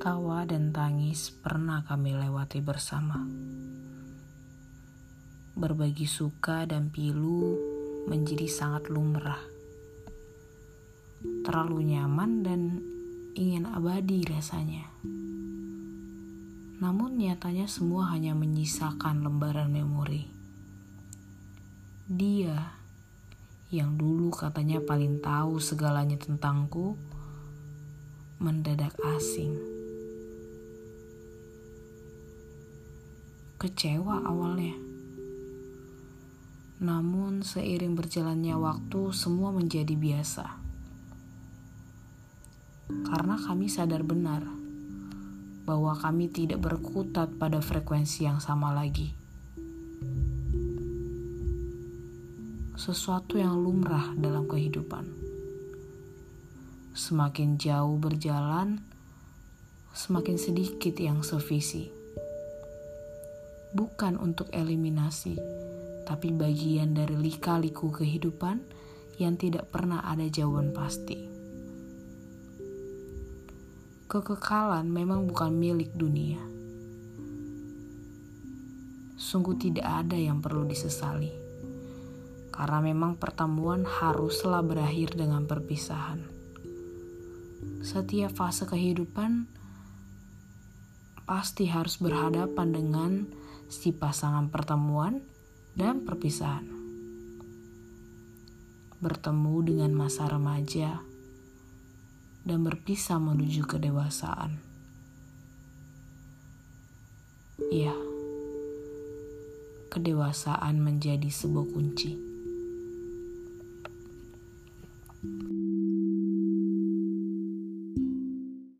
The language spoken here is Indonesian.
Tawa dan tangis pernah kami lewati bersama. Berbagi suka dan pilu menjadi sangat lumrah. Terlalu nyaman dan ingin abadi rasanya. Namun nyatanya semua hanya menyisakan lembaran memori. Dia yang dulu katanya paling tahu segalanya tentangku mendadak asing. Kecewa awalnya. Namun seiring berjalannya waktu semua menjadi biasa. Karena kami sadar benar bahwa kami tidak berkutat pada frekuensi yang sama lagi. Sesuatu yang lumrah dalam kehidupan. Semakin jauh berjalan, semakin sedikit yang sevisi bukan untuk eliminasi, tapi bagian dari lika-liku kehidupan yang tidak pernah ada jawaban pasti. Kekekalan memang bukan milik dunia. Sungguh tidak ada yang perlu disesali. Karena memang pertemuan haruslah berakhir dengan perpisahan. Setiap fase kehidupan pasti harus berhadapan dengan si pasangan pertemuan dan perpisahan. Bertemu dengan masa remaja dan berpisah menuju kedewasaan. Ya, kedewasaan menjadi sebuah kunci. thank you